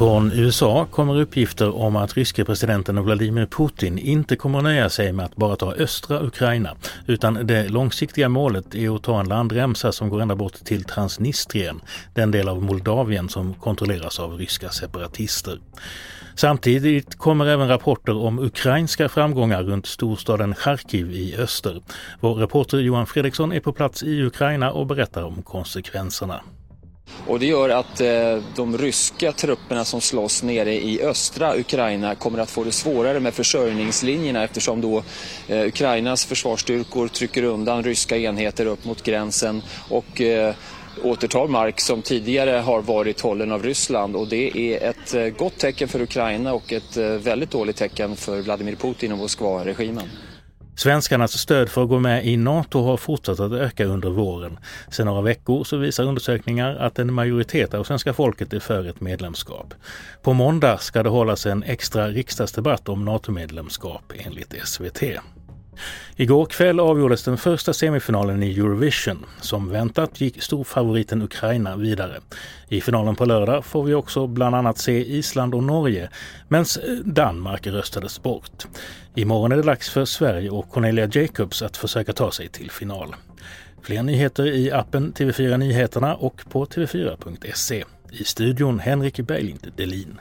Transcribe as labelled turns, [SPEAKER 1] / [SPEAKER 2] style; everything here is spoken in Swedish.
[SPEAKER 1] Från USA kommer uppgifter om att ryske presidenten Vladimir Putin inte kommer att nöja sig med att bara ta östra Ukraina, utan det långsiktiga målet är att ta en landremsa som går ända bort till Transnistrien, den del av Moldavien som kontrolleras av ryska separatister. Samtidigt kommer även rapporter om ukrainska framgångar runt storstaden Charkiv i öster. Vår reporter Johan Fredriksson är på plats i Ukraina och berättar om konsekvenserna.
[SPEAKER 2] Och det gör att eh, de ryska trupperna som slåss nere i östra Ukraina kommer att få det svårare med försörjningslinjerna eftersom då eh, Ukrainas försvarsstyrkor trycker undan ryska enheter upp mot gränsen och eh, återtar mark som tidigare har varit hållen av Ryssland och det är ett eh, gott tecken för Ukraina och ett eh, väldigt dåligt tecken för Vladimir Putin och Moskva-regimen.
[SPEAKER 1] Svenskarnas stöd för att gå med i Nato har fortsatt att öka under våren. Sedan några veckor så visar undersökningar att en majoritet av svenska folket är för ett medlemskap. På måndag ska det hållas en extra riksdagsdebatt om NATO-medlemskap enligt SVT. Igår kväll avgjordes den första semifinalen i Eurovision. Som väntat gick storfavoriten Ukraina vidare. I finalen på lördag får vi också bland annat se Island och Norge, medan eh, Danmark röstades bort. Imorgon är det dags för Sverige och Cornelia Jacobs att försöka ta sig till final. Fler nyheter i appen TV4 Nyheterna och på tv4.se. I studion Henrik Berglind Delin.